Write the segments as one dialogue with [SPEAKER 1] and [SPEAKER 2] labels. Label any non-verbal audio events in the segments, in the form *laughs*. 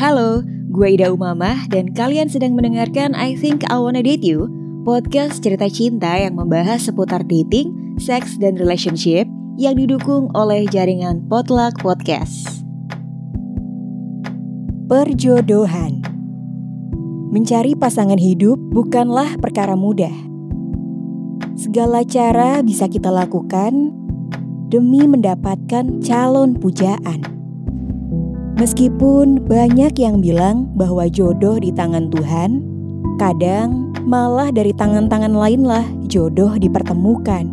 [SPEAKER 1] Halo, gue Ida Umamah dan kalian sedang mendengarkan I Think I Wanna Date You, podcast cerita cinta yang membahas seputar dating, seks, dan relationship yang didukung oleh jaringan Potluck Podcast. Perjodohan Mencari pasangan hidup bukanlah perkara mudah. Segala cara bisa kita lakukan demi mendapatkan calon pujaan. Meskipun banyak yang bilang bahwa jodoh di tangan Tuhan, kadang malah dari tangan-tangan lainlah jodoh dipertemukan.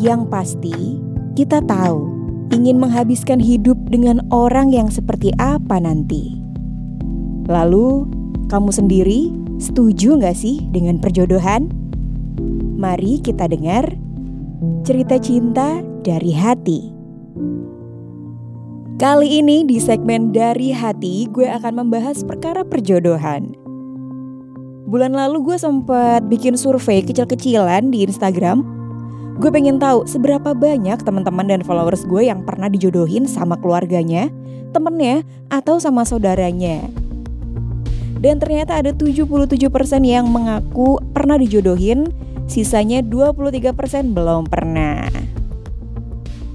[SPEAKER 1] Yang pasti, kita tahu ingin menghabiskan hidup dengan orang yang seperti apa nanti. Lalu, kamu sendiri setuju nggak sih dengan perjodohan? Mari kita dengar cerita cinta dari hati. Kali ini di segmen dari hati gue akan membahas perkara perjodohan. Bulan lalu gue sempat bikin survei kecil-kecilan di Instagram. Gue pengen tahu seberapa banyak teman-teman dan followers gue yang pernah dijodohin sama keluarganya, temennya, atau sama saudaranya. Dan ternyata ada 77% yang mengaku pernah dijodohin, sisanya 23% belum pernah.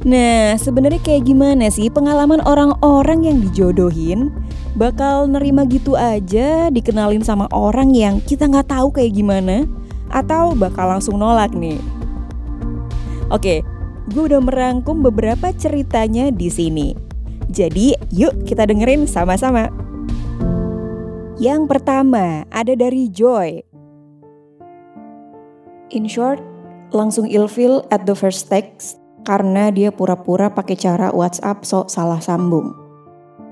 [SPEAKER 1] Nah, sebenarnya kayak gimana sih pengalaman orang-orang yang dijodohin? Bakal nerima gitu aja dikenalin sama orang yang kita nggak tahu kayak gimana? Atau bakal langsung nolak nih? Oke, gue udah merangkum beberapa ceritanya di sini. Jadi, yuk kita dengerin sama-sama. Yang pertama ada dari Joy. In short, langsung ilfil at the first text karena dia pura-pura pakai cara WhatsApp sok salah sambung.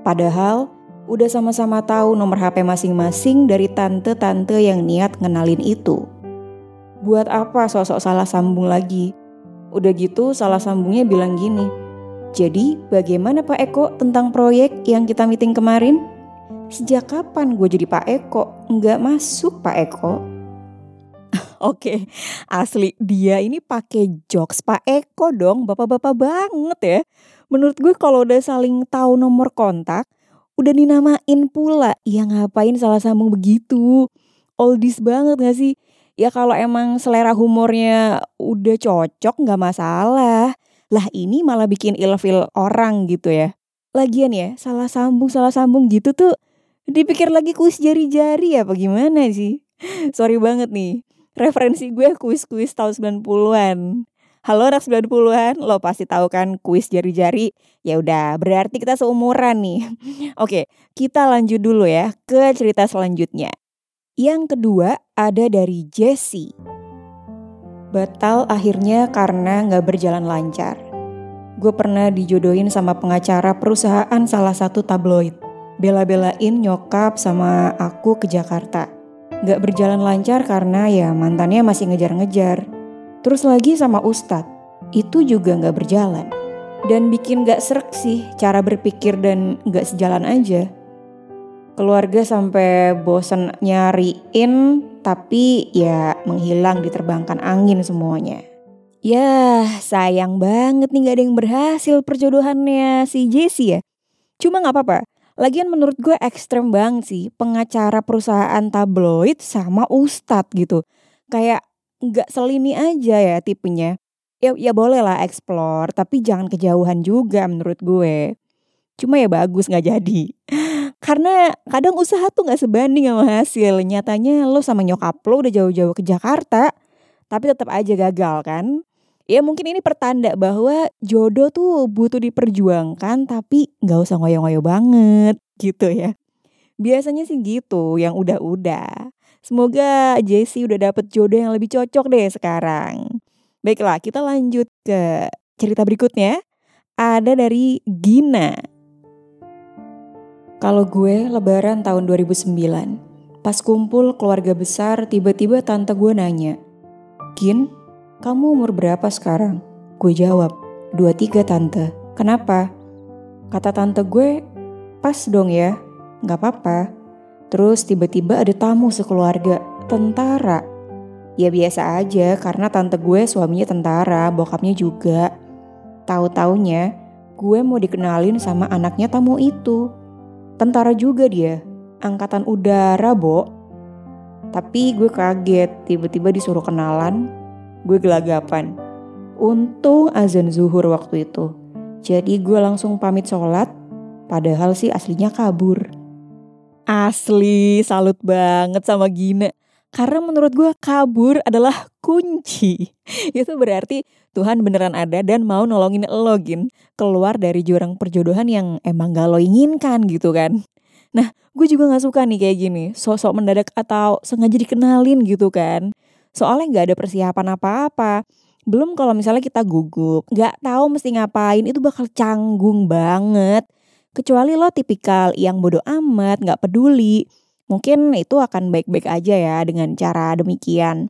[SPEAKER 1] Padahal udah sama-sama tahu nomor HP masing-masing dari tante-tante yang niat ngenalin itu. Buat apa sosok salah sambung lagi? Udah gitu salah sambungnya bilang gini. Jadi bagaimana Pak Eko tentang proyek yang kita meeting kemarin? Sejak kapan gue jadi Pak Eko? Nggak masuk Pak Eko. *laughs* Oke, asli dia ini pakai jokes Pak Eko dong, bapak-bapak banget ya. Menurut gue kalau udah saling tahu nomor kontak, udah dinamain pula. Ya ngapain salah sambung begitu? Oldies banget gak sih? Ya kalau emang selera humornya udah cocok nggak masalah. Lah ini malah bikin ilfil orang gitu ya. Lagian ya, salah sambung salah sambung gitu tuh Dipikir lagi kuis jari-jari apa gimana sih? *laughs* Sorry banget nih. Referensi gue kuis-kuis tahun 90-an. Halo anak 90-an, lo pasti tahu kan kuis jari-jari. Ya udah, berarti kita seumuran nih. *laughs* Oke, kita lanjut dulu ya ke cerita selanjutnya. Yang kedua ada dari Jessie. Batal akhirnya karena nggak berjalan lancar. Gue pernah dijodohin sama pengacara perusahaan salah satu tabloid bela-belain nyokap sama aku ke Jakarta. Gak berjalan lancar karena ya mantannya masih ngejar-ngejar. Terus lagi sama Ustadz, itu juga gak berjalan. Dan bikin gak serak sih cara berpikir dan gak sejalan aja. Keluarga sampai bosen nyariin tapi ya menghilang diterbangkan angin semuanya. Ya sayang banget nih gak ada yang berhasil perjodohannya si Jessie ya. Cuma gak apa-apa, Lagian menurut gue ekstrem banget sih pengacara perusahaan tabloid sama ustadz gitu. Kayak nggak selini aja ya tipenya. Ya, ya boleh lah explore tapi jangan kejauhan juga menurut gue. Cuma ya bagus nggak jadi. *laughs* Karena kadang usaha tuh nggak sebanding sama hasil. Nyatanya lo sama nyokap lo udah jauh-jauh ke Jakarta. Tapi tetap aja gagal kan. Ya mungkin ini pertanda bahwa jodoh tuh butuh diperjuangkan tapi nggak usah ngoyo-ngoyo banget gitu ya. Biasanya sih gitu yang udah-udah. Semoga Jessie udah dapet jodoh yang lebih cocok deh sekarang. Baiklah kita lanjut ke cerita berikutnya. Ada dari Gina. Kalau gue lebaran tahun 2009, pas kumpul keluarga besar tiba-tiba tante gue nanya, Gin, kamu umur berapa sekarang? Gue jawab, 23 tante. Kenapa? Kata tante gue, pas dong ya, gak apa-apa. Terus tiba-tiba ada tamu sekeluarga, tentara. Ya biasa aja karena tante gue suaminya tentara, bokapnya juga. Tahu-taunya gue mau dikenalin sama anaknya tamu itu. Tentara juga dia, angkatan udara, Bo. Tapi gue kaget, tiba-tiba disuruh kenalan, gue gelagapan. Untung azan zuhur waktu itu. Jadi gue langsung pamit sholat, padahal sih aslinya kabur.
[SPEAKER 2] Asli, salut banget sama Gina. Karena menurut gue kabur adalah kunci. *laughs* Itu berarti Tuhan beneran ada dan mau nolongin lo Gin. Keluar dari jurang perjodohan yang emang gak lo inginkan gitu kan. Nah, gue juga gak suka nih kayak gini. Sosok mendadak atau sengaja dikenalin gitu kan. Soalnya gak ada persiapan apa-apa. Belum kalau misalnya kita gugup, gak tahu mesti ngapain, itu bakal canggung banget. Kecuali lo tipikal yang bodoh amat, gak peduli. Mungkin itu akan baik-baik aja ya dengan cara demikian.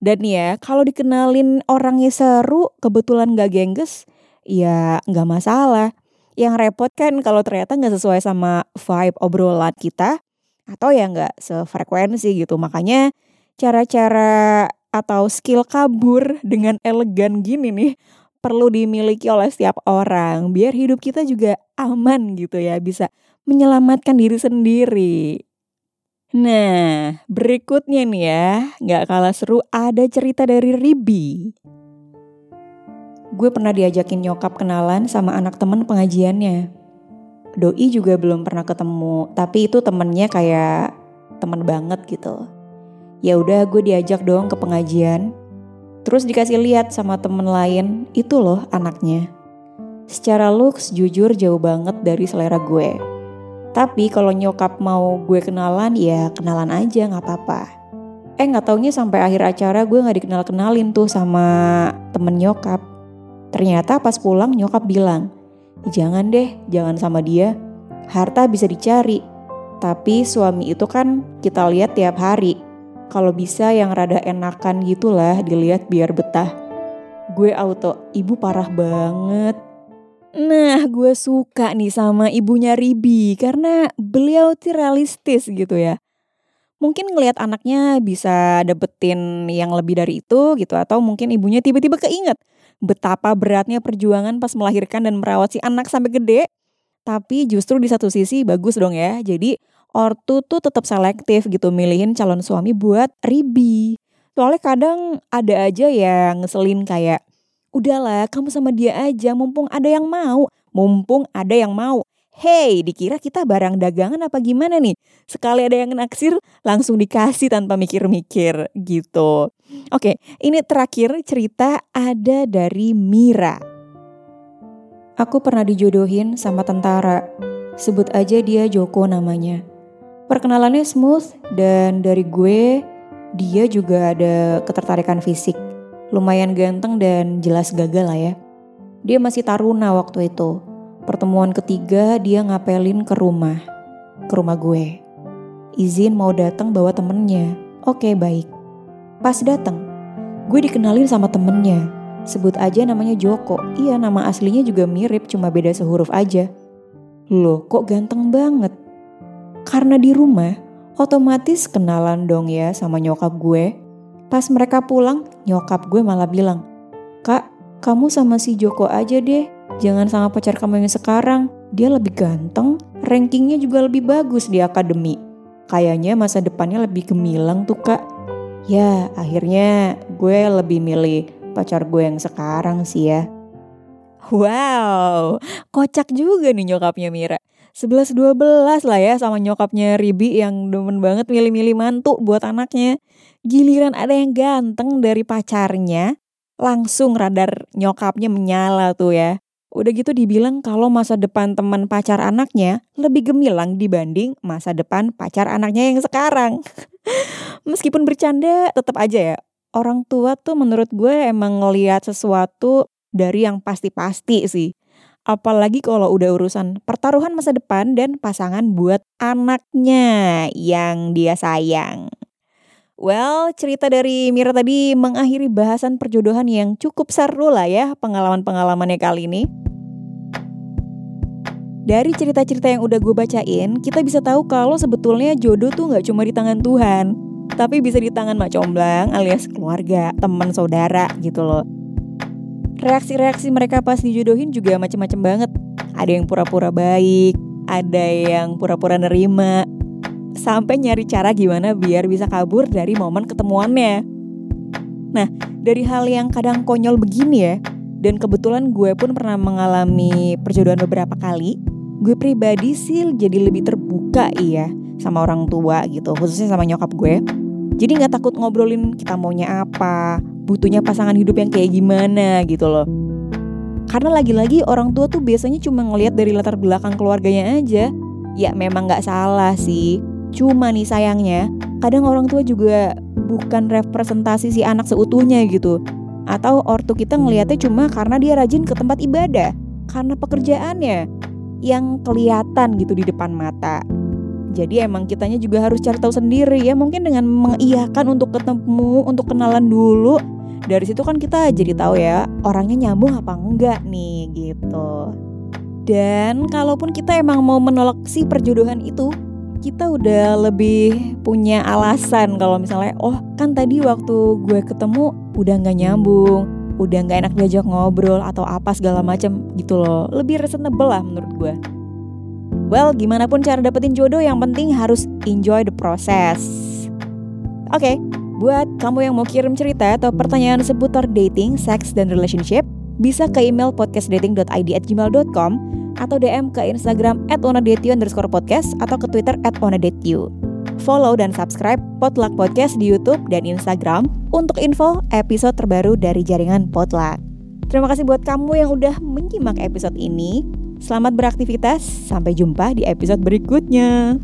[SPEAKER 2] Dan ya, kalau dikenalin orangnya seru, kebetulan gak gengges, ya gak masalah. Yang repot kan kalau ternyata gak sesuai sama vibe obrolan kita, atau ya gak sefrekuensi gitu. Makanya cara-cara atau skill kabur dengan elegan gini nih perlu dimiliki oleh setiap orang biar hidup kita juga aman gitu ya bisa menyelamatkan diri sendiri. Nah, berikutnya nih ya, nggak kalah seru ada cerita dari Ribi.
[SPEAKER 1] Gue pernah diajakin nyokap kenalan sama anak temen pengajiannya. Doi juga belum pernah ketemu, tapi itu temennya kayak temen banget gitu. Ya udah gue diajak dong ke pengajian. Terus dikasih lihat sama temen lain, itu loh anaknya. Secara looks jujur jauh banget dari selera gue. Tapi kalau nyokap mau gue kenalan, ya kenalan aja gak apa-apa. Eh gak taunya sampai akhir acara gue gak dikenal-kenalin tuh sama temen nyokap. Ternyata pas pulang nyokap bilang, jangan deh, jangan sama dia. Harta bisa dicari, tapi suami itu kan kita lihat tiap hari kalau bisa yang rada enakan gitulah dilihat biar betah. Gue auto, ibu parah banget.
[SPEAKER 2] Nah, gue suka nih sama ibunya Ribi karena beliau tuh realistis gitu ya. Mungkin ngelihat anaknya bisa dapetin yang lebih dari itu gitu atau mungkin ibunya tiba-tiba keinget betapa beratnya perjuangan pas melahirkan dan merawat si anak sampai gede. Tapi justru di satu sisi bagus dong ya. Jadi ortu tuh tetap selektif gitu milihin calon suami buat ribi. Soalnya kadang ada aja yang ngeselin kayak, udahlah kamu sama dia aja mumpung ada yang mau. Mumpung ada yang mau. Hey, dikira kita barang dagangan apa gimana nih? Sekali ada yang naksir, langsung dikasih tanpa mikir-mikir gitu. Oke, ini terakhir cerita ada dari Mira.
[SPEAKER 1] Aku pernah dijodohin sama tentara. Sebut aja dia Joko namanya. Perkenalannya smooth dan dari gue dia juga ada ketertarikan fisik. Lumayan ganteng dan jelas gagal lah ya. Dia masih taruna waktu itu. Pertemuan ketiga dia ngapelin ke rumah. Ke rumah gue. Izin mau datang bawa temennya. Oke baik. Pas datang, gue dikenalin sama temennya. Sebut aja namanya Joko. Iya nama aslinya juga mirip cuma beda sehuruf aja. Loh kok ganteng banget? Karena di rumah, otomatis kenalan dong ya sama nyokap gue. Pas mereka pulang, nyokap gue malah bilang, Kak, kamu sama si Joko aja deh. Jangan sama pacar kamu yang sekarang. Dia lebih ganteng, rankingnya juga lebih bagus di akademi. Kayaknya masa depannya lebih gemilang tuh kak. Ya, akhirnya gue lebih milih pacar gue yang sekarang sih ya.
[SPEAKER 2] Wow, kocak juga nih nyokapnya Mira. 11-12 lah ya sama nyokapnya Ribi yang demen banget milih-milih mantu buat anaknya. Giliran ada yang ganteng dari pacarnya, langsung radar nyokapnya menyala tuh ya. Udah gitu dibilang kalau masa depan teman pacar anaknya lebih gemilang dibanding masa depan pacar anaknya yang sekarang. *laughs* Meskipun bercanda tetap aja ya. Orang tua tuh menurut gue emang ngeliat sesuatu dari yang pasti-pasti sih. Apalagi kalau udah urusan pertaruhan masa depan dan pasangan buat anaknya yang dia sayang. Well, cerita dari Mira tadi mengakhiri bahasan perjodohan yang cukup seru lah ya pengalaman-pengalamannya kali ini. Dari cerita-cerita yang udah gue bacain, kita bisa tahu kalau sebetulnya jodoh tuh gak cuma di tangan Tuhan, tapi bisa di tangan Mak Comblang alias keluarga, teman, saudara gitu loh. Reaksi-reaksi mereka pas dijodohin juga macem-macem banget. Ada yang pura-pura baik, ada yang pura-pura nerima, sampai nyari cara gimana biar bisa kabur dari momen ketemuannya. Nah, dari hal yang kadang konyol begini ya, dan kebetulan gue pun pernah mengalami perjodohan beberapa kali, gue pribadi sih jadi lebih terbuka iya sama orang tua gitu, khususnya sama nyokap gue. Jadi nggak takut ngobrolin kita maunya apa, butuhnya pasangan hidup yang kayak gimana gitu loh. Karena lagi-lagi orang tua tuh biasanya cuma ngelihat dari latar belakang keluarganya aja. Ya memang nggak salah sih. Cuma nih sayangnya, kadang orang tua juga bukan representasi si anak seutuhnya gitu. Atau ortu kita ngelihatnya cuma karena dia rajin ke tempat ibadah, karena pekerjaannya yang kelihatan gitu di depan mata. Jadi emang kitanya juga harus cari tahu sendiri ya mungkin dengan mengiyakan untuk ketemu, untuk kenalan dulu dari situ kan kita jadi tahu ya orangnya nyambung apa enggak nih gitu. Dan kalaupun kita emang mau menolak si perjodohan itu, kita udah lebih punya alasan kalau misalnya oh kan tadi waktu gue ketemu udah nggak nyambung, udah nggak enak diajak ngobrol atau apa segala macam gitu loh. Lebih reasonable lah menurut gue. Well, gimana pun cara dapetin jodoh yang penting harus enjoy the process. Oke, okay, Buat kamu yang mau kirim cerita atau pertanyaan seputar dating, seks, dan relationship, bisa ke email podcastdating.id at gmail.com atau DM ke Instagram at underscore podcast atau ke Twitter at Follow dan subscribe Potluck Podcast di YouTube dan Instagram untuk info episode terbaru dari jaringan Potluck. Terima kasih buat kamu yang udah menyimak episode ini. Selamat beraktivitas, sampai jumpa di episode berikutnya.